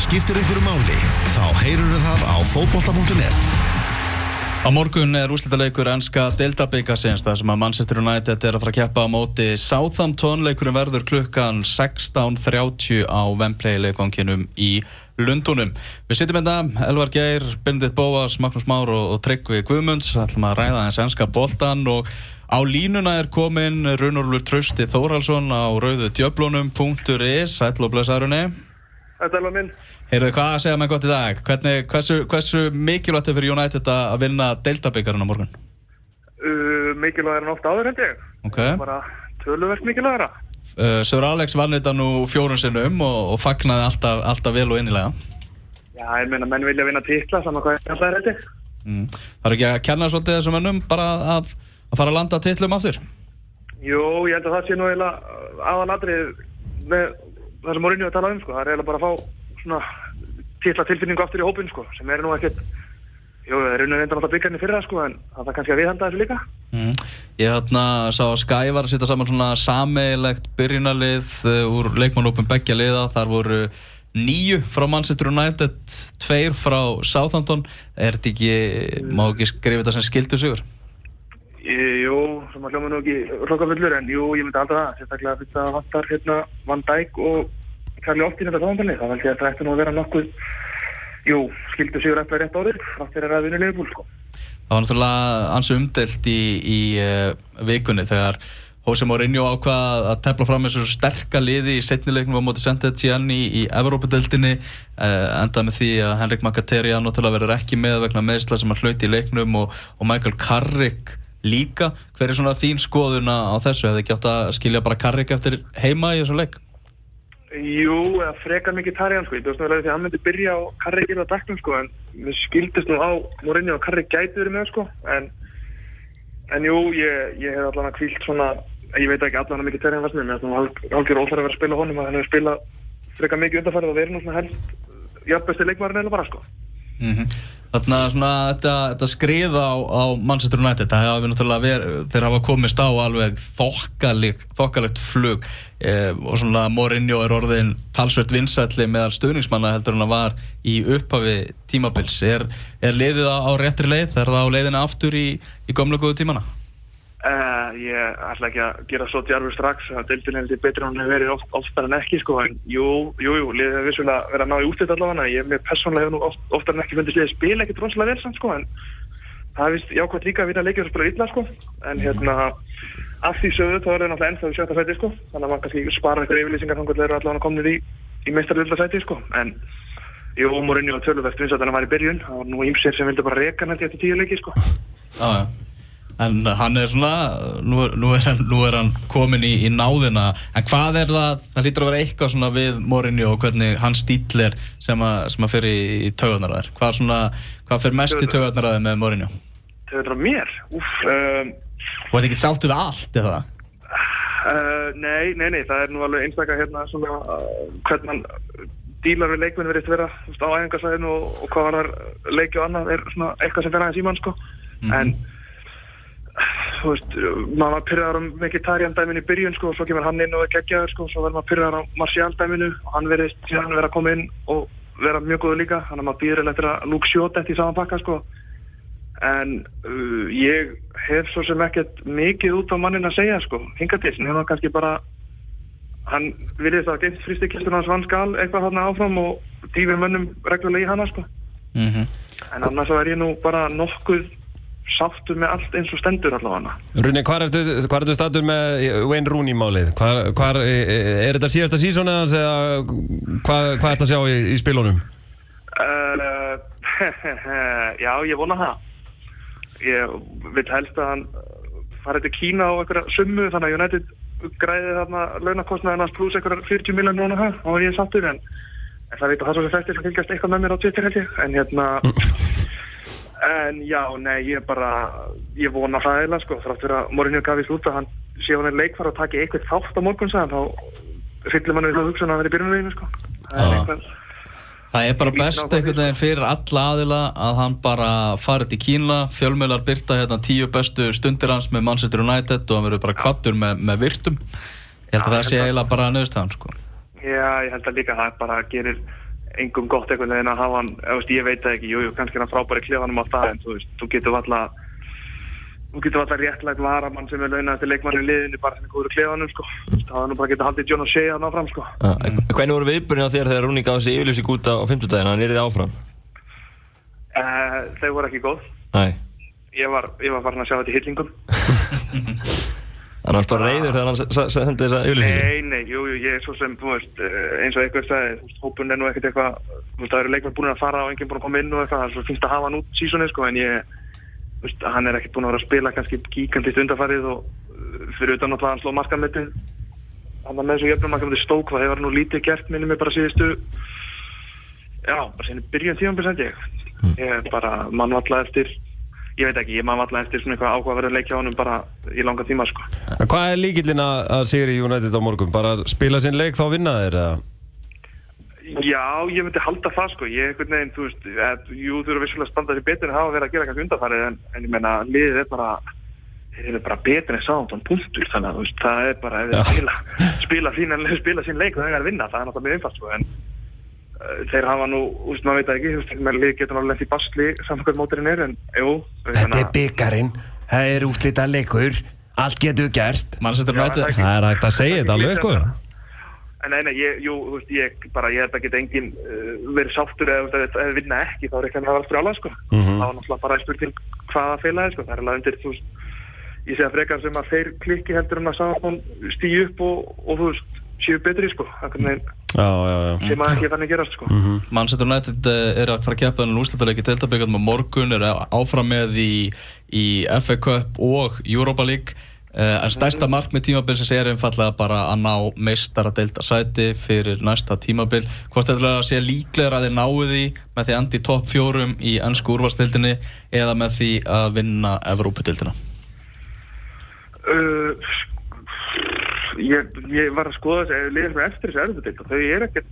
það skiptir ykkur máli, þá heyrur það á fótbolla.net. Á morgun er úslítaleikur ennska Delta Byggasins þar sem að Manchester United er að fara að keppa á móti Southampton leikurinn verður klukkan 16.30 á Wembley leikonginum í Lundunum. Við sittum enda hérna, Elvar Geir, Benedikt Bóas, Magnús Már og, og Tryggvi Guðmunds ætlum að ræða þess ennska boltan og á línuna er komin Runurlur Trausti Þórhalsson á rauðu djöblunum.is Ætlu og blessaðurunni. Þetta er alveg minn. Heyrðu, hvað að segja með gott í dag? Hvernig, hversu, hversu mikilvægt er fyrir United að vinna Delta-byggarinn á morgun? Uh, mikilvæg er hann ofta áður held ég. Ok. Bara töluvert mikilvægara. Uh, Sör Alex vann þetta nú fjórun sinnum og, og fagnaði alltaf, alltaf vel og innilega. Já, ég meina, menn vilja vinna titla, saman hvað ég alltaf er held ég. Mm. Það er ekki að kenna svolítið þessum mönnum bara að, að fara að landa titlum aftur? Jú, ég held að það sé nú eiginlega aðalatrið með það sem Mourinho er að tala um, sko. Það er eiginlega bara að fá svona titla tilfinningu aftur í hópin, sko, sem er nú ekkert Jú, það er raunin reyndan alltaf byggjarni fyrir það sko, en það er kannski að viðhanda þessu líka. Mm. Ég hérna sá að Skye var að setja saman svona sameilegt byrjunarlið uh, úr leikmannópum begja liða. Þar voru nýju frá Manchester United, tveir frá Southampton. Er þetta ekki, má ekki skrifa þetta sem skildu sigur? Jú, sem að hljóma nú ekki hlokafullur, en jú, ég myndi alltaf það. Sérstaklega að þetta vantar hérna Van Dijk og Karli Óttin þetta tónanbelni. Það veldi að þetta ætti nú að vera nokkuð, jú, skildu sigur eftir rétt árið, frátt fyrir að vinna leifbúl, sko. Það var náttúrulega ansi umdelt í, í uh, vikunni þegar Jose Mourinho ákvað að tefla fram þessu sterka liði í setnileiknum á móti Saint-Etienne í, í Evrópadeildinni uh, endað með því að Henrik Mkhitaryan verður ekki með vegna meðsla sem að hlauti í leiknum og, og Michael Carrick líka. Hver er svona þín skoðuna á þessu? Hefði ekki átt að skilja bara Carrick eftir heima í þessum leik? Jú, eða frekar mikið Tarjan sko, ég veist náttúrulega því að hann myndi byrja á Karri ekki á dæknum sko, en við skildist nú á Morinni og Karri gæti verið með sko, en, en jú, ég, ég hef allan að kvílt svona, ég veit ekki allan að mikið Tarjan varsnið, mér finnst það algjör óþar að vera að spila honum, að hann hefur spilað frekar mikið undanfærið og verið nú svona helst jafnbæsti leikmærin eða bara sko. Mm -hmm. Þannig að svona, þetta, þetta skriða á, á Manchester United, verið, þeir hafa komist á alveg þokkalegt, flug eh, og svona Mourinho er orðin talsveit vinsætli meðal stöðningsmanna heldur hann að var í upphafi tímabils. Er, er liðið á, réttri leið? Er það á leiðina aftur í, í gamla góðu tímana? Uh, ég ætla ekki að gera svo djarfur strax að deildin heldur betur en hún hefur verið oft, oftar en ekki sko en jú, jú, jú, liðið hefur vissulega verið að ná í útlitt allavega ég með persónlega hefur nú oft, oftar en ekki fundist liðið spila ekkert ronslega vel samt sko en það er vist jákvæmt líka að vinna leikir og spila illa sko en hérna af því sögðu þá er það náttúrulega ennþá í sjötta sæti sko þannig að maður kannski spara eitthvað yfirlýsingar þannig að það eru allavega komin í, í meistarlilla sæti sko en jú, Mourinho og töluvert vinsat hann var í byrjun það var nú ímsér sem vildi bara reka hann eftir tíu leiki sko ah, ja. En hann er svona, nú er, nú er, hann, nú er hann komin í, í náðina, en hvað er það, það lítur að vera eitthvað svona við Mourinho og hvernig hans stíl er sem að, sem að fyrir í, taugarnaraðir. Hvað, svona, hvað fyrir mest í taugarnaraðir með Mourinho? Taugarnaraðir mér? Úf. Um, og þetta ekki sáttu við allt, eða það? Uh, nei, nei, nei, það er nú alveg einstaklega hérna svona uh, hvernig hann dílar við leikmenn verið að vera á æfingarsæðinu og, og hvað er leiki og annað er svona eitthvað sem fer aðeins í mann sko, mm -hmm. en þú veist, maður var pyrraðar á Mkhitaryan dæminu í byrjun sko og svo kemur hann inn og er geggjaður sko og svo verður maður pyrraðar á Martial dæminu og hann verðist síðan vera að koma inn og vera mjög góður líka. Þannig að maður býður eftir að Luke Shot eftir saman pakka sko. En uh, ég hef svo sem ekkert mikið út á mannin að segja sko. Hinga til, en það kannski bara hann virðist að geitt fristikistur hans vann skal eitthvað hann áfram og dýfir mönnum reglulega í hana sko. Mm -hmm. en annars er ég nú bara nokkuð sáttu með allt eins og stendur allavega. Rúni, hvað ertu, hvar ertu stattur með Wayne Rooney málið? Hvar, hvar, er þetta síðasta sísón eða hvað, hvað ert að sjá í, í spilunum? Uh, já, ég vona það. Ég vil helst að hann fara til Kína á einhverja summu þannig að United græði þarna launakostnaðin hans pluss einhverja 40 miljónir núna og ég er sattur en, það veit að það svo sem fættir fylgjast eitthvað með mér á Twitter held ég en hérna En já, nei, ég bara, ég vona eiginlega sko, þrátt fyrir að Mourinho gaf í slúta, hann sé hann er leikfara að taka eitthvað þátt á morgun sæðan, þá fyllir mann við það hugsun að er í byrjunleginu sko. Það er, eitthvað, það er bara best einhvern veginn fyrir alla aðila að hann bara farið til Kína, fjölmjölar byrta hérna tíu bestu stundir hans með Manchester United og hann verður bara kvattur með, með virtum. Ég held að já, það sé eiginlega bara nöðstæðan sko. Já, ég held að líka það bara gerir engum gott einhvern veginn að hafa hann, veist, ég veit það ekki, jú, jú, kannski er hann frábæri klefanum á það, en þú veist, þú getur alltaf þú getur alltaf réttlægt varamann sem er launað til leikmann í liðinu bara sem er góður klefanum, sko. Það var nú bara geta haldið John O'Shea hann áfram, sko. Já, en Hvernig voru viðbörinn á þér þegar Rúni gaf þessi yfirlýsing út á 50 daginn, hann er þið áfram? Uh, þau voru ekki góð. Nei, Ég var, ég var farin að sjá þetta í hillingum. hann var bara reyður þegar hann sendi þessa yfirlýsingu. Nei, nei, jú, jú, ég er svo sem, þú veist, eh, eins og eitthvað sagði, hópun er nú ekkert eitthvað, þú veist, það eru leikmenn búin að fara og enginn búin að koma inn og eitthvað, það er svo finnst að hafa hann út sísonið, sko, en ég, þú veist, hann er ekkert búin að vera að spila kannski gíkandist undarfarið og eh, fyrir utan náttúrulega hann sló markamettið, hann var með þessu jöfnum markamettið stók, það hefur nú lítið gert, minnum mig bara síðustu, já, bara sinni byrjun sendi ég, ég bara mann valla eftir, ég veit ekki, ég mann valla eftir svona eitthvað áhugaverður leik hjá honum bara í langa tíma, sko. Hvað er líkillin að að Sigri United á morgun? Bara spila sinn leik þá vinna þeir? Já, ég myndi halda það sko, ég einhvern veginn, þú veist, að, jú, þú eru vissulega að standa sér betur en hafa verið að gera kannski undarfarið en, en ég menna, liðið er bara, þeir eru bara betur en sáðan punktur, þannig að það er bara, ef þeir spila, spila, sín, leik, það er að vinna, það er náttúrulega mjög einfalt sko, en þeir hafa nú, veist, maður veit ekki, þú veist, með lið getur lent í basli saman hvað móturinn er, en jú, Þetta er byggarinn, það er úslita leikur, allt getur gerst. Já, United það er Það er hægt að segja þetta alveg sko. En nei, nei, ég, jú, þú veist, ég bara, ég held að geta enginn uh, verið sáttur eða þið vinna ekki, þá er ekki að það var alltaf álað, sko. Mhm. Það var náttúrulega bara spurning hvaða félagi, sko. Það er alveg undir, þú veist, ég segja frekar sem að þeir klikki heldur en að Sáðan stýju upp og, og, þú veist, séu betri, sko. Það er. Sem að ekki þannig gerast, sko. Manchester United eh, er að fara að keppa þennan úrslutaleiki deildabíkarnum á morgun, er áfram með í, í FA Cup og Europa League. Uh, en stærsta markmið tímabilsins er einfallega bara að ná meistara deildarsæti fyrir næsta tímabil. Hvort þetta er að sé líklegur að þið náu því með því að andi topp fjórum í ennsku úrvalstildinni eða með því að vinna Evrópudeildina? Uh, ég, ég var að skoða þessi liðið sem er eftir þessi erfudeild og þau eru ekkert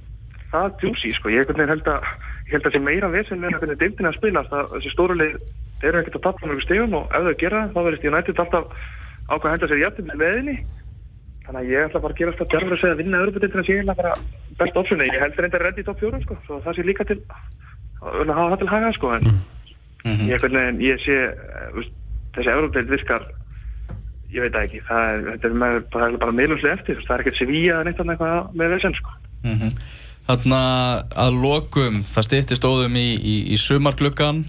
það djúsi sko. ég held að ég að það sé meira vesen en hvernig deildin er að spilast að þessi stóru lið eru ekkert að tappa mjög stegum og ef þau gera það, þá verðist United alltaf ákvað að henda sér jættum með veðinni. Þannig að ég ætla bara að gera alltaf djarfur að segja að vinna erfudeildina sé eiginlega bara best optioni ég held reyndar reddi í top 4 sko, svo það sé líka til að hafa það til haga sko, en ég, einhvern veginn, ég sé eh, þessi erfudeild virkar ég veit það ekki, það er, þetta er, með, það er bara meðlumslega eftir, það er ekkert Sevilla eða neitt annað eitthvað með vesen sko. mm Þannig að lokum það stýttist óðum í, í, í sumargluggan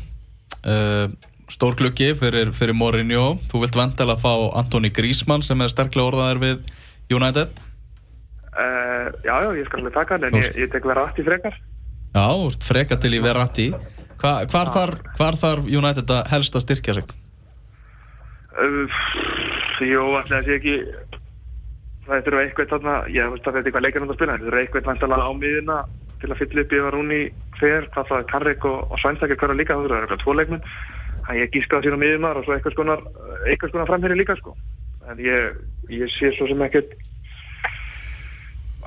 uh, stór gluggi fyrir, fyrir Mourinho þú vilt vantilega fá Antoni Grísmann sem er sterklega orðaðar við United Uh, já, já, ég skal alveg taka hann en ég, ég tek vera afti frekar. Já, þú ert freka til í Verratti Hva, hvar, þar, hvar þarf United að helst að styrkja sig? Uh, jú, alltaf að sé ekki það þurfa eitthvað þarna, ég veist að þetta er eitthvað leikar að spila, það þurfa eitthvað vantalega á miðuna til að fylla upp yfir Rúni hver, hvað það er Karrik og, og Svænstakir hverja líka, það þurfa eitthvað tvo leikmenn. Þannig ég gíska það síðan á miðunar og svo eitthvað skonar eitthvað skonar framherri líka sko. En ég, ég sé svo sem ekkert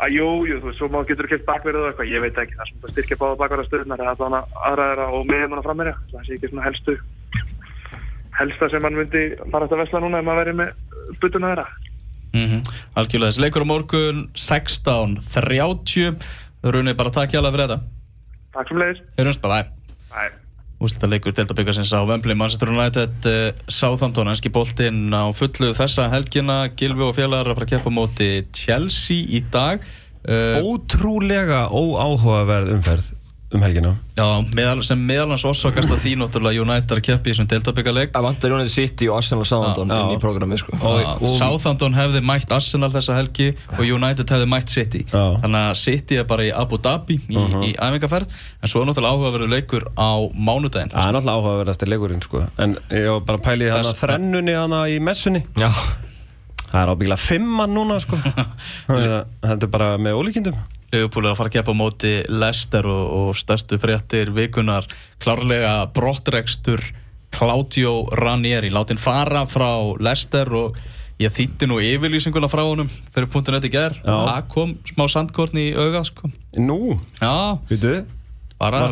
að jú, jú, þú veist, svo má getur kemst bakverðið eitthvað, ég veit ekki, það sem það styrkja báða bakverðastöðunar, það er allavega aðraðara og miðunar framherja, það sé ekki svona helstu helsta sem mann myndi fara að vesla núna ef maður verið með butuna þeirra. Mm -hmm. Algjörlega, þessi leikur á morgun 16.30 Rúni, bara takk hjá fyrir þetta. Takk sem leiðis Heyrjumst, bye. Bye Bye. Úslita leikur Deltabyggarsins á Wembley. Manchester United uh, Southampton, enski boltinn á fullu þessa helgina. Gilvi og félagar að fara að keppa móti Chelsea í dag. Uh, Ótrúlega óáhugaverð umferð um helgina. Já, meðal, sem meðalans orsakast að því náttúrulega United að keppa í þessum Deltabyggarleik Það vantar United City og Arsenal Southampton inn í programmi sko. og, og Southampton hefði mætt Arsenal þessa helgi og United hefði mætt City Já. þannig að City er bara í Abu Dhabi í, í æfingarferð en svo er náttúrulega áhugaverður leikur á mánudaginn Það er náttúrulega áhugaverðasti leikurinn sko. En ég var bara að pæli hana Þess- þrennunni hana í messunni. Já, Það er ábyggilega fimmann núna sko. Þetta er bara með ólíkindum. Liverpool er að fara að keppa á móti Leicester og, og stærstu fréttir vikunar klárlega brottrekstur Claudio Ranieri látin fara frá Leicester og ég þýtti nú yfirlýsinguna frá honum fyrir punktin þetta í ger Já. það kom smá sandkorn í auga sko. Nú, já,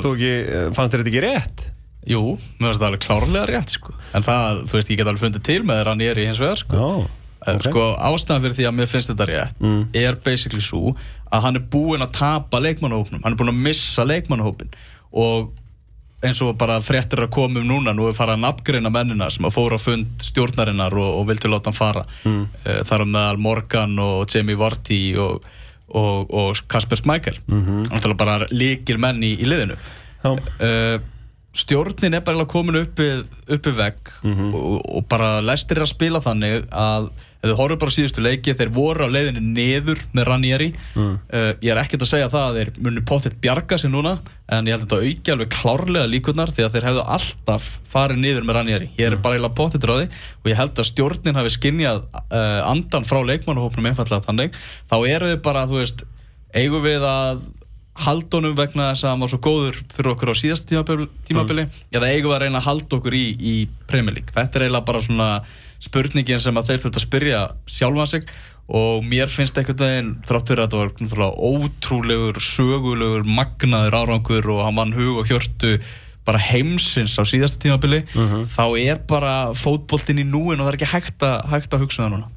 þú ekki, fannst þér þetta ekki rétt? jú, mér finnst það alveg klárlega rétt sko. en það, þú veist, ég get alveg fundið til með Ranieri hins vegar sko. Já. Okay. sko ástæðan fyrir því að mér finnst þetta rétt er basically svo að hann er búinn að tapa leikmannahópnum. Hann er búinn að missa leikmannahópin og eins og bara fréttir að koma um núna nú er farið að nafngreina mennina sem að fóra á fund stjórnarinnar og, og vildi láta hann fara. Mm. þar á meðal Morgan og Jamie Varty og, og, og Kasper Schmeichel. Mm -hmm. náttúrulega bara líkil menn í, í liðinu. Uh, stjórnin er bara komin uppið uppi vegg Mhm. og, og bara lestir að spila þannig að ef þau horfum bara síðustu leiki þeir voru á leiðinu neður með Ranieri Mm. uh, ég er ekkert að segja það að þeir muni pottitt bjarga sig núna en ég held að þetta auki alveg klárlega líkurnar því að þeir hefðu alltaf farið niður með Ranieri ég er bara eiginlega pottitt ráði og ég held að stjórnin hafi skinnjað uh, andan frá leikmannahópnum einfallega þannig þá eru þau bara, þú veist eigum við að haldunum vegna þess að hann var svo góður fyrir okkur á síðast tímabili, tímabili eða eigum við að reyna að halda okkur í, í Premier League. Þetta er eiginlega bara svona spurningin sem að þeir þurft að spyrja sjálfan sig og mér finnst einhvern veginn þrátt fyrir að þetta var ótrúlegur, sögulegur, magnaður árangur og hann vann hug og hjörtu bara heimsins á síðasta tímabili þá er bara fótboltinn í núin og það er ekki hægt að, hægt að hugsa um það núna.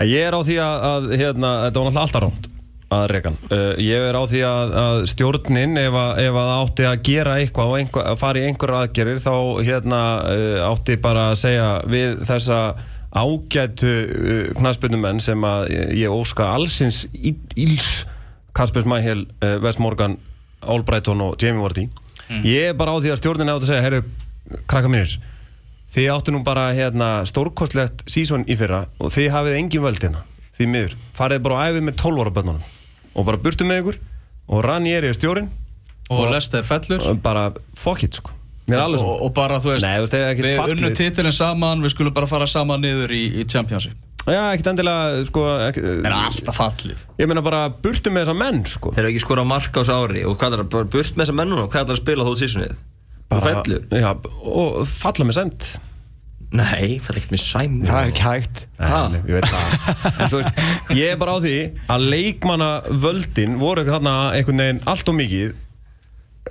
En Ég er á því að, að hérna, þetta var náttúrulega alltaf rámt að rekan. Uh, ég er á því að, að stjórnin, ef, að, ef að átti að gera eitthvað og einhver, að fara í einhverjar aðgerir, þá hérna, uh, átti bara að segja við þessa ágætu uh, knaspinnumenn sem að ég óska allsins íls Kasper Smæhjel, Wes Morgan, Albrighton og Jamie Vardy. Ég er bara á því að stjórnin átti að segja, heyrðu, krakka mínir, Þið áttu nú bara hérna, stórkostlegt sísón í fyrra og þið hafið engin völd hérna, því miður. Farið bara á æfið með 12 ára bönnunum og bara burtu með ykkur og Ranieri er stjórin Og, og Lester fellur og bara fuck it sko. Mér alveg og, og bara þú veist, Nei, þú veist, við unnum titilin saman við skulum bara fara saman niður í, í Championship Já, ekkert endilega, sko, ekki, en alltaf fallið ég meina bara burtu með þessa menn, sko. Þeir eru ekki mark á þessu ári og hvað er það, bara burt með þessa mennuna og hvað er það að spila þó sísunnið? Það Bara- fellur? Já, og falla með send. Nei, fell ekkert með sæm Það er ekki hægt? Nei, ég veit það. En þú veist, ég er bara á því að leikmanna völdin voru þarna einhvern veginn allt og mikið,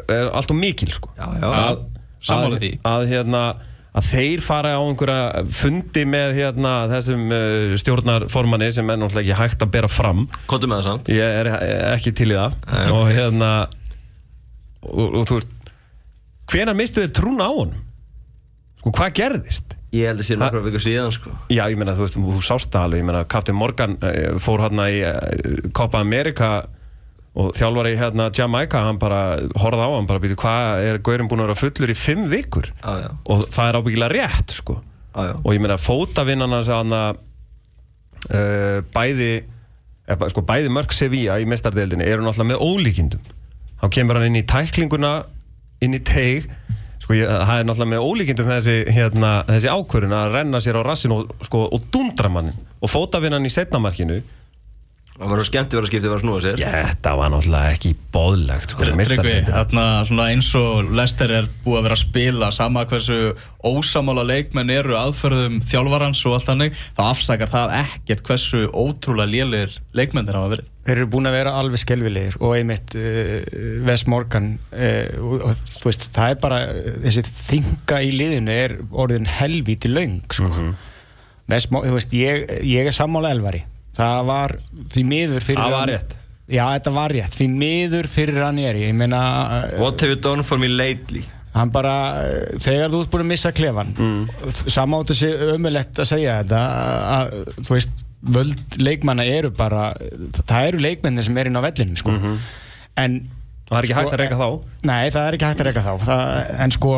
er allt og mikil, sko. Já, já. Að, Sammála að, því. Að, hérna, að þeir fara á einhverja fundi með hérna, þessum uh, stjórnarformanni sem er náttúrulega ekki hægt að bera fram. Kottum með það samt Ég er ekki til í það. Nei. Og hérna, og, og þú veist, hvenær mistu þér trúna á honum? Sko, hvað gerðist? Ég held að sé nokkra vikur síðan sko Já, ég meina, þú veist, þú sást það alveg, ég meina, Captain Morgan eh, fór hérna í eh, Copa America og þjálfari hérna Jamaica, hann bara horfði á hann, bara býtu, hvað er Gaurin búin að vera fullur í fimm vikur? Já, já, Og það er ábyggilega rétt, sko. já, já Og ég meina, fótavinnana hann að uh, bæði, eh, sko, bæði mörg Sevilla í mestardeildinni eru náttúrulega með ólíkindum. Þá kemur hann inn í tæklinguna, inn í teig, sko, ég, það er náttúrulega með ólíkindum þessi, hérna, þessi ákvörðun að renna sér á rassin og, sko, og dundra mannin. Og fótavinnan í setnamarkinu, Það var skemmt að vera skiptið að vera snúa sér. Já, þetta var náttúrulega ekki bóðlegt, sko, Tryggvi, svona eins og Lester er búið að vera að spila sama hversu ósamála leikmenn eru aðferðum þjálfarans og allt þannig þá afsakar það ekkert hversu ótrúlega lélir leikmenn þeir hafa verið. Þeir eru búin að vera alveg skelvilegir og einmitt uh, Wes Morgan uh, og, og þú veist, það er bara þessi þinga í liðinu er orðin helvíti löng sko. Wes Morgan, þú veist, ég, ég er sammála elvari það var því miður fyrir Það var hann- rétt. Já, þetta var rétt, því miður fyrir Ranieri ég meina, uh, What have you done for me lately? hann bara uh, þegar þú ert búin að missa klefan mm. samátt þessi ömulegt að segja þetta að, að, þú veist völd leikmanna eru bara það eru leikmennir sem er inn á vellinu sko. en Það er ekki hægt að reyka þá. nei það er ekki hægt að reyka þá það, en sko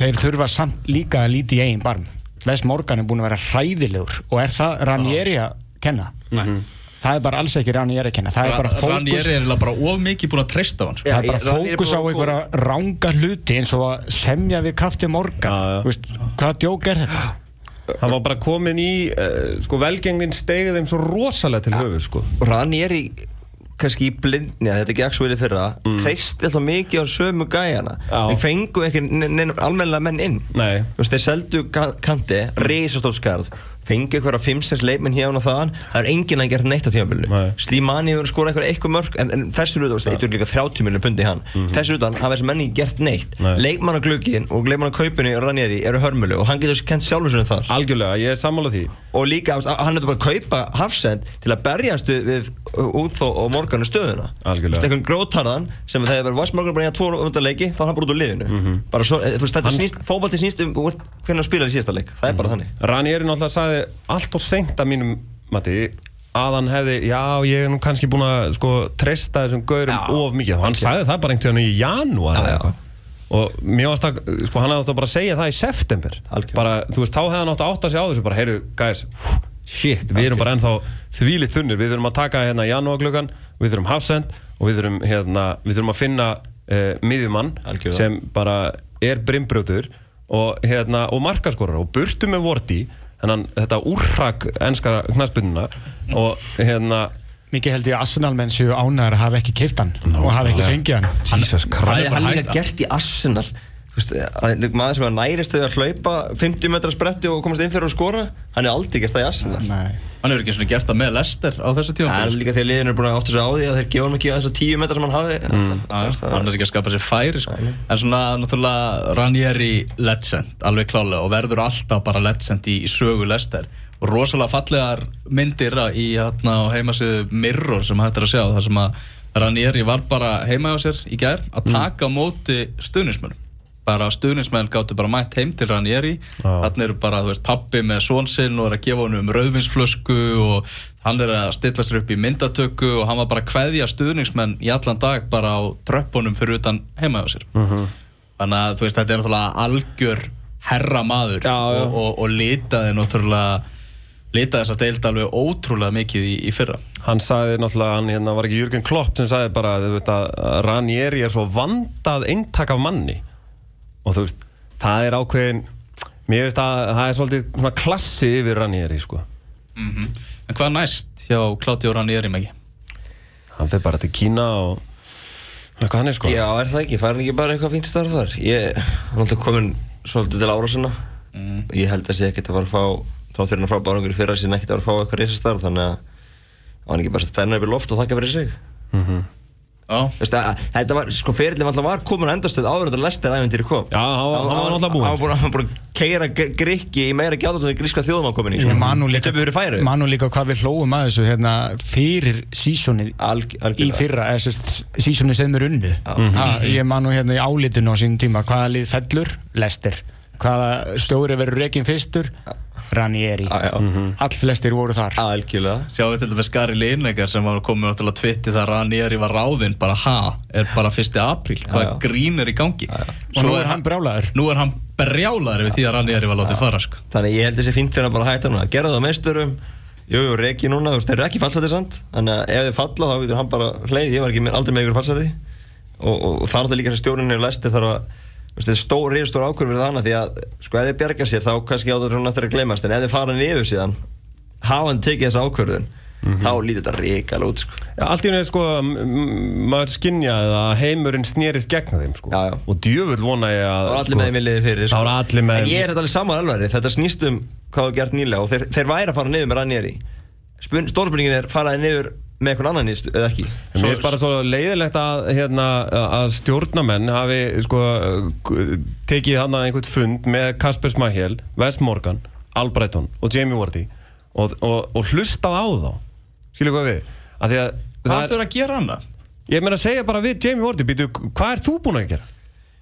þeir þurfa samt líka að líti í eigin barm Wes Morgan er búin að vera hræðilegur og er það Ranieri að kenna Nei. það er bara alls ekki Ranieri að kenna það er bara fókus Ranieri er bara of mikið búin að treysta á hann sko. Það er bara fókus á einhverja ranga hluti eins og að semja við Kafti Morgan já. Þú veist, Hvaða djók er þetta? Hann var bara komin í, uh, sko, velgengnin stegið þeim svo rosalega til höfu, sko. Ranieri kannski í blindni að þetta vel í fyrra mm. treysti alltaf mikið á sömu gæjana en fengu ekki almennilega menn inn Nei. Þú veist, þeir seldu ka- kanti, risastótt skarð fengi einhverja 5-6 leikminn hérna og þaðan. Það er enginn að gera neitt á Nei. Slimani hefur skorað eitthvað eitthvað mörg en, en þessur utan, þú veist, eitthvað líka 30 miljonum pundi hann. Þessur utan hafa þessi menni gert neitt. Nei. leikmannaglugin og leikmannakaupinu í Ranieri eru hörmulu og hann getur kent sjálfur sér um þar Algjörlega, ég er sammála því. Og líka, hann hefur bara að kaupa Hafsend til að berjast við, Úþó og Morgan í stöðuna. Einhvern grótarðan sem þegar verður Vass Morgan bara í að tvo undarleiki þá er hann bara út úr liðinu. Mhm. þú veist, þetta snýst, um hvernig hann spilar í síðasta leik, það er bara þannig Náttúrulega sagði allt og seint að mínum mati að hann hefði, já ég er nú kannski búin að sko treysta þessum gaurum of mikið. Og hann sagði það bara einhvern veginn í janúar eða eitthvað. og mér varst að, sko hann hefði átt að bara segja það í september. Algjörlega. bara, þú veist, þá hefði hann átt að átta sig á þessu bara, heyru, guys, shit, við erum bara ennþá þvílið þunnir, við þurfum að taka hérna janúarglögan, við þurfum hafsend og við þurfum, hérna, við þurfum að finna uh, miðjumann sem bara er brimbrjótur og, hérna, og markaskorar og burtu með vorti þannig að þetta úrrak enskara knaspununa og hérna Mikið held ég að Arsenal menn séu ánæður að hafa ekki keift hann og hafa ekki fengið hann. Jesus Hvað Christ. er hann líka gert í Arsenal veist, að- maður sem er nærist að hlaupa 50 metra spretti og komast inn fyrir að skora hann er aldrei gert það í Nei. Hann hefur ekki eins og gert það með Lester á þessu tíma er líka að liðin er búin að átta sig á því að þeir gefa hann ekki þess að 10 metra sem hann hafi Mm. hann er ekki að skapa sér færi sko. en svona náttúrulega Ranieri legend, alveg klálega og verður alltaf bara legend í, í sögu Lester og rosalega fallegar myndir í hérna á heimasöðu Mirror sem hægt er að sjá þar sem að Ranieri var bara heima á sér í gær að taka á móti stuðnismönnum bara stuðnismenn gáttu bara mætt heim til Ranieri. Já. þannig eru bara, þú veist, pappi með són sinn og er að gefa honum rauðvinsflösku og hann er að stilla sér upp í myndatöku og hann var bara að kveðja stuðningsmenn í allan dag bara á tröppunum fyrir utan heima á sér. Þannig að þú veist, þetta er náttúrulega algjör herra maður Já, já. Og, og, og litaði náttúrulega litaði þess að deilda alveg ótrúlega mikið í, í fyrra. Hann sagði náttúrulega, hann hérna, var ekki Jürgen Klopp sem sagði bara að Ranieri er svo vandað eintak af manni og þú veist, það er ákveðin mér veist að það er svolítið svona klassi yfir Ranieri sko. En hvað næst hjá Claudio Ranieri megi? hann fyrir bara til Kína og eitthvað hann er sko. Já, er það ekki, fær hann ekki bara eitthvað fínt starf þar? Ég er alltaf komin svolítið til ára sinna Ég held að sé ekkert að fara að fá þá þegar hann frá bárangur í fyrra sín ekkert að fara að fá eitthvað reysa starf þannig að hann ekki bara að þennan upp í loft og þakka fyrir sig. Veistu, að, þetta var, sko fyrirlin alltaf var komin á endastöð áður en þetta lestir æfintýri kom. Já, hann var- náttúrulega búinn. Hann var búinn- að keira grikki í meira en gríska þjóðum á komin í sko. Þetta hefur verið færi man nú líka hvað við hlóum að þessu hérna, fyrir sísonið Alg, í fyrra, sísonið sem er unnu ha, ég man nú hérna í álitinu á sínum tíma hvaða lið fellur, Lester hvaða stjóri verður rekin fyrstur? Ranieri. Já, já. all flestir voru þar. Algjörlega. Sjáum við til dæmis Gary Lineker sem var komið náttúrulega tvitti þar Ranieri var ráðinn bara ha, er bara 1. apríl? Hvað Já, já. grín er í gangi og nú er hann brjálaður. Nú er hann brjálaður við því að Ranieri var látið fara sko. Þannig ég held þessi fínt fyrir að bara hætta núna. Gerða það á meisturum. Jú, jú, Reki núna, þú veist, þeir eru ekki fallsæti samt. Þannig að ef þið falla þá getur hann bara hleið Ég var ekki aldrei með ykkur fallsæti og, og, og það er og Þetta er stór, reyður stór ákvörð fyrir þannig Því að, sko, ef þið bjarga sér þá kannski áður hún eftir að gleymast. En ef þið fara niður síðan Hafa hann tekið þessa ákvörðun Þá lítur þetta ríkala út, sko. Já, allt í henni sko, m- m- maður skinjaði að heimurinn snerist gegn þeim sko. Já, já. og djöfull vona ég að Það var allir með þeim í liði fyrir Það allir með En ég er þetta alveg saman alveg Þetta snýst um hvað þú gert nýlega Og þeir, þeir væri að fara niður með Ranieri. Stórspurningin er faraði niður með einhvern annan eða ekki? Mér finnst bara svo leiðilegt að, hérna, að stjórnamenn hafi sko, tekið hann einhvern fund með Kasper Smahel, Wes Morgan, Albreyton og Jamie Wardy og, og, og hlustað á þá. Skilju hvað við? Að því að hvað það ættu að gera annað? ég meina að segja bara við Jamie Wardy býtu, hvað er þú búinn að gera?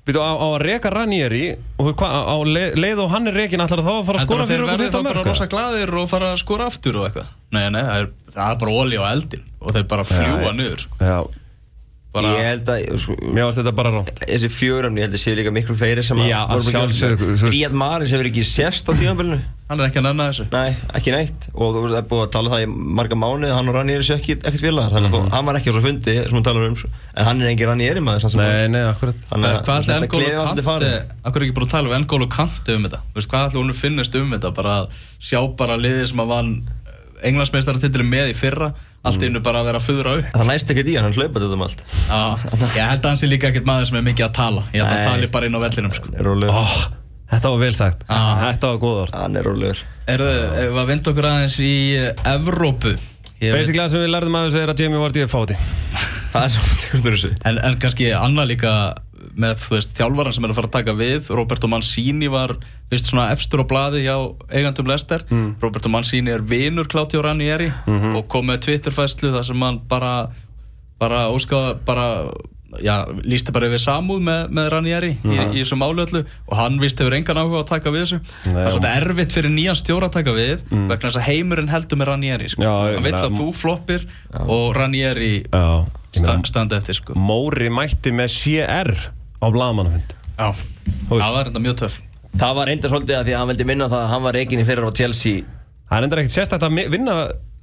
Býtu, á, á að reka Ranieri og hva, á leið, og hann er rekin allar þá að fara að skora að þeir fyrir okkur verði þá þetta bara mörg rosa glaðir og fara að skora aftur og eitthvað Nei, nei, það er, það er bara olí á eldin og þeir bara fljúa niður. Sko. Já, bara, Ég held að sko, mér varst þetta bara ránt þessi fjöguröfni, ég held að séu líka miklu fleiri sem að Já, að veist- Ríad Maris hefur ekki sérst á tímabilinu. Hann er ekki að nenna þessu. Nei, ekki neitt. Og þú veist, það er búið að tala um það í marga mánuði hann og Ranieri séu ekki, ekkert félagar. Þannig að mm hann var ekki á svo fundi sem hún talar um en hann er engin Ranieri maður samt sem Nei, nei, akkurat. Þannig að Hvað er tala um Engólu Kante um þetta Bara að Englandsmeistaratitlum með í fyrra Allt innu bara að vera að fuðra upp. Það næst ekkert í hann, hann hlaupaði þetta um allt. Já, Ég held að hann sé líka ekkert maður sem er mikið að tala. Ég held að hann tali bara inn á vellinum sko. Oh, Þetta var vel sagt. Þetta var góð orð. Hann er rólegur. Erðu, ef við að vinda okkur aðeins í Evrópu? Basically það sem við lærðum að þessu er að Jamie Vardy er fáti. Það er svo tekundur þessu. En, en kannski annað líka með veist, þjálfaran sem er að fara að taka við. Roberto Mancini var vist svona efstur á blaði hjá eigandum Lester Roberto Mancini er vinur Claudio Ranieri og kom með Twitterfæslu þar sem hann bara bara óskaða bara já, lísti bara yfir samúð með, með Ranieri í, í þessu málu öllu og hann vist hefur engan áhuga að taka við þessu. Það er svolítið erfitt fyrir nýjan stjóra að taka við vegna þess að heimurinn heldur með Ranieri sko. Já, hann veit að þú floppir og Ranieri Já sta, meina, standa eftir sko. Móri mætti með CR á blagamannafund Já, það var enda mjög töff. Það var reyndar svolítið að því að hann veldi minna það að hann var reikin í fyrir á Chelsea. Það er endur ekkert sérstætt að mi-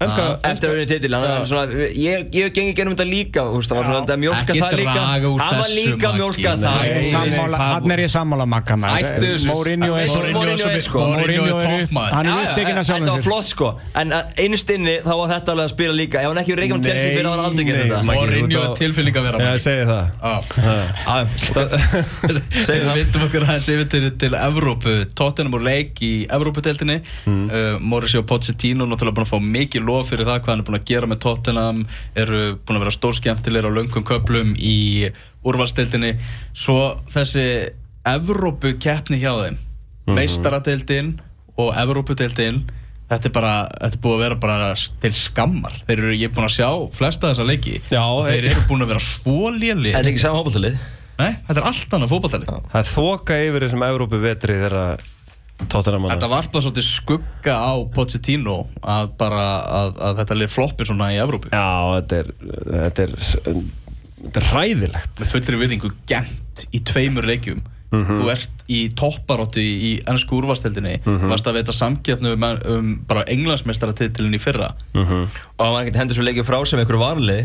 vinna ennska eftir að vinna titil hann, hann svona, ég, ég gengi gennum þetta líka þú veist, það var svona að mjólka Ekki það líka. hann var líka að Nei, það. Hann er ég sammála makka. Mourinho er sko. Hann er upptekinn að Þetta sjálfum var sér. flott sko. En einstinni þá var þetta alveg að spila líka. Ef hann ekki reikin á Chelsea fyrir var hann aldrei gert þetta. Mourinho er tilfinning að vera ég segi það. Við vindum okkur aðeins yfir til, til Evrópu. Tottenham úr leik í Evrópudeildinni. Mm. uh, Mauricio Pochettino náttúrulega búin að fá mikið lof fyrir það hvað hann er búin að gera með Tottenham eru búin að vera stórskjæmtilegir á löngum köplum í úrvalsdeildinni. Svo þessi Evrópu keppni hjá þeim mm meistaradeildin og Evrópudeildin þetta er bara, þetta er búið að vera bara til skammar. Þeir eru, ég er búin að sjá flesta þessa leiki. Já, þeir eru búin að vera svo léli Þetta er ekki saman hópaltalið Nei, þetta er allt annað fótballtali Það er þoka yfir þessum Evrópu vetri þegar Tottenham Þetta varpað svolítið skugga á Pochettino að bara að, að þetta lið floppi svona í Evrópu. Já, þetta er Þetta er, þetta er hræðilegt. Með fullri virðingu gent í tveimur leikjum. Þú ert í topparóttu í, í ennsku úrvasteldinni varst að veita samkeppnu um, um bara englandsmeistaratitilin í fyrra. Og hann var ekkert hendur svo leikið frá sem einhverju varlið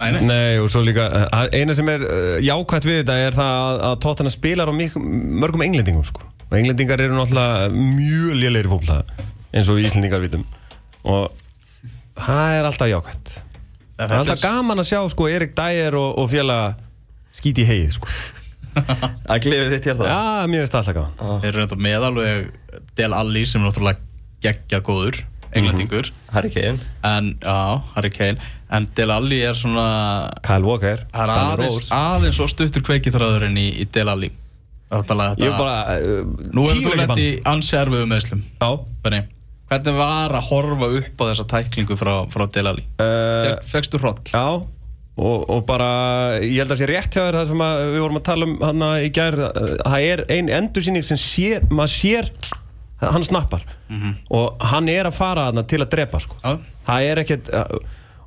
Nei, nei. Nei, og svo líka uh, eina sem er uh, jákvæmt við þetta er það að, að Tottenham spilar á mörgum englendingum sko. Og englendingar eru náttúrulega mjög lélegir fólk eins og Íslendingar vitum. Og það er alltaf jákvæmt það er alltaf gaman að sjá sko, Erik Dyer og, og félaga skíti heið sko. Það glifið þitt hjarta Já, mér finnst það alltaf gaman. Þeir eru þetta með alveg Del Alli sem er náttúrulega geggja góður englendingur. Harry Kane. En, já, Harry Kane. En Del Alli er svona Kyle Walker, er aðeins, aðeins svo stuttur kveikithræðurinn í, í Del Alli Þetta, Ég er bara uh, Nú hefur þú lett í ansi erfiðu meðslum Já, Benni, hvernig var að horfa upp á þessa tæklingu frá, frá Del Alli? uh, Fegstu hroll? Já og, og bara, ég held að sé rétt hjá þér það sem að við vorum að tala um hann í gær uh, það er ein endursýning sem sér, maður sér hann snappar og hann er að fara hann til að drepa sko. Já. það er ekkert uh,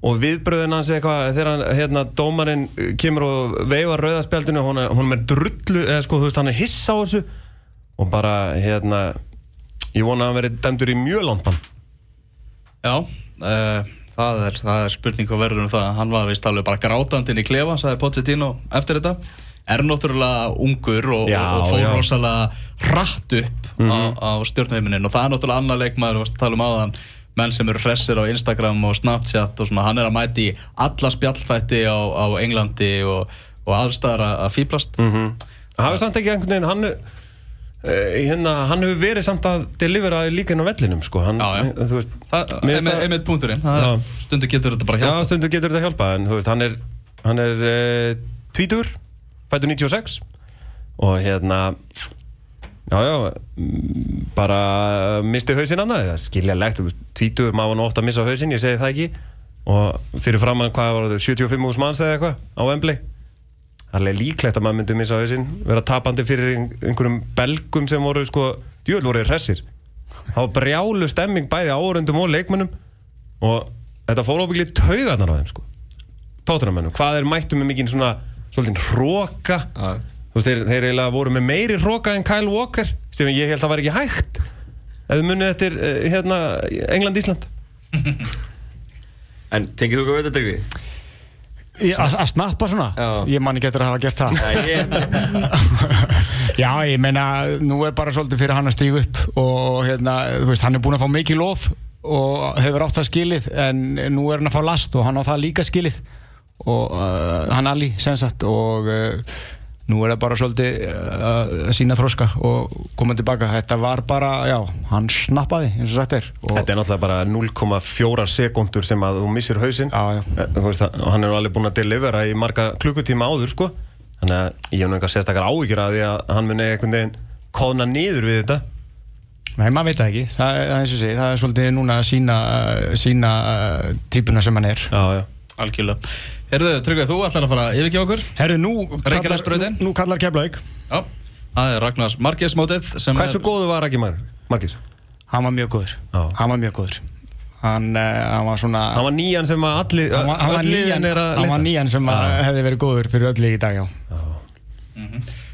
og viðbröðin hans eitthvað þegar hérna, dómarinn kemur og veifar rauðaspjaldinu hún hún er drullu, eða sko, þú veist, hann er hissa á þessu. Og bara, hérna ég vona að hann verið dæmdur í mjög langt bann. Já, uh, það, er, það er spurning hvað verður um það. Hann var vist alveg bara grátandinn í klefa sagði Pochettino eftir þetta. Er náttúrulega ungur og, og fór. Mhm. rosalega hratt upp á, á stjórnheiminin og það er náttúrulega annar leikmaður við varst að tala um áðan menn sem eru hressir á Instagram og Snapchat og svona, hann er að mæti alla spjallfætti á, á Englandi og, og aðstæðar að fýblast mm Það hefur samt ekki einhvern veginn hann, uh, hérna, hann hefur verið samt að delivera líka inn á vellinum sko. hann, Já, já. Þú veist, Það er einmitt punkturinn það er, Já. stundu getur þetta bara já, hjálpa stundu getur þetta hjálpa en þú veist, hann er, hann er uh, tvítur, fættur 96 og hérna já, já mm, bara misti hausinn annað, það er skiljalegt þú veist, tvítur, maður nú ofta að missa hausinn, ég segi það ekki. Og fyrir framann hvað var það 75 hús manns eða eitthvað á Wembley? Það er líklegt að maður myndi missa hausinn vera tapandi fyrir ein- einhverjum belgum sem voru sko, djúvel voru hressir. Það var brjálu stemming bæði áörundum og leikmönnum. Og þetta fór óbyggli taugarnar á þeim sko. Tóttunarmönnum, hvað er mættum með mikið svona svolítið hróka þeir, þeir eiginlega voru með meiri hróka en Kyle Walker sem ég held að var ekki hægt ef við munið eftir eh, hérna England-Ísland En tengið þú hvað veit þetta? Í- Að að snappa svona? Já. Ég man ekki eftir að hafa gert það Já, ég meina, nú er bara svolítið fyrir hann að stíga upp og hérna, þú veist, hann er búinn að fá mikið lof og hefur átt það skilið en nú er hann að fá last og hann á það líka skilið og uh, hann Ali, sem sagt og uh, nú er það bara svolítið uh, að sína þróska og koma tilbaka. Þetta var bara, já, hann snappaði eins og sagt er. Og Þetta er náttúrulega bara 0,4 sekundur sem að þú missir hausinn. Já, já. Eh, veist það, hann er alveg búinn að delivera í marga klukkutíma áður sko. Þannig að ég hef einhver sérstakar áhyggjur að því að hann muni einhvern veginn kóðna niður við þetta. Nei, maður veit það ekki, það er það er og sé, það er svolítið núna að sína, sína uh, típuna sem hann er. Já, já Algjörlega Herðu, Tryggvið, þú ætlar að fara yfirgefa okkur Herru, nú Reykjanesbrautin? nú kallar Keflavík. Já Það er Ragnars Marquez mótið sem Hversu er, góðu var Raki Mar Markis? Hann var mjög góður, Já. hann var mjög góður. Hann, uh, hann var svona... Hann var nýjan sem að allir hann hann er hann var nýjan sem að hefði verið góður fyrir öll í dag, já.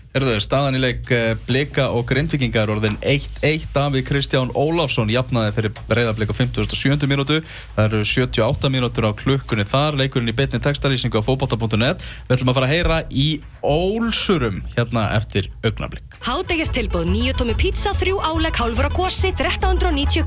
Herðu, staðan í leik eh, Blika og Grindvikingar orðin 1-1 Davíð Kristján Ólafsson jafnaði fyrir breyðablika 57. mínútu. Það eru 78 mínútur á klukkunni þar. Leikurinn í betni textarísingu á fótbolta.net við ætlum að fara að heyra í Ólsurum hérna eftir augnablik. Hádegjast tilbúð nýju tómi pizza, þrjú álegg, hálfur á gósi, 1390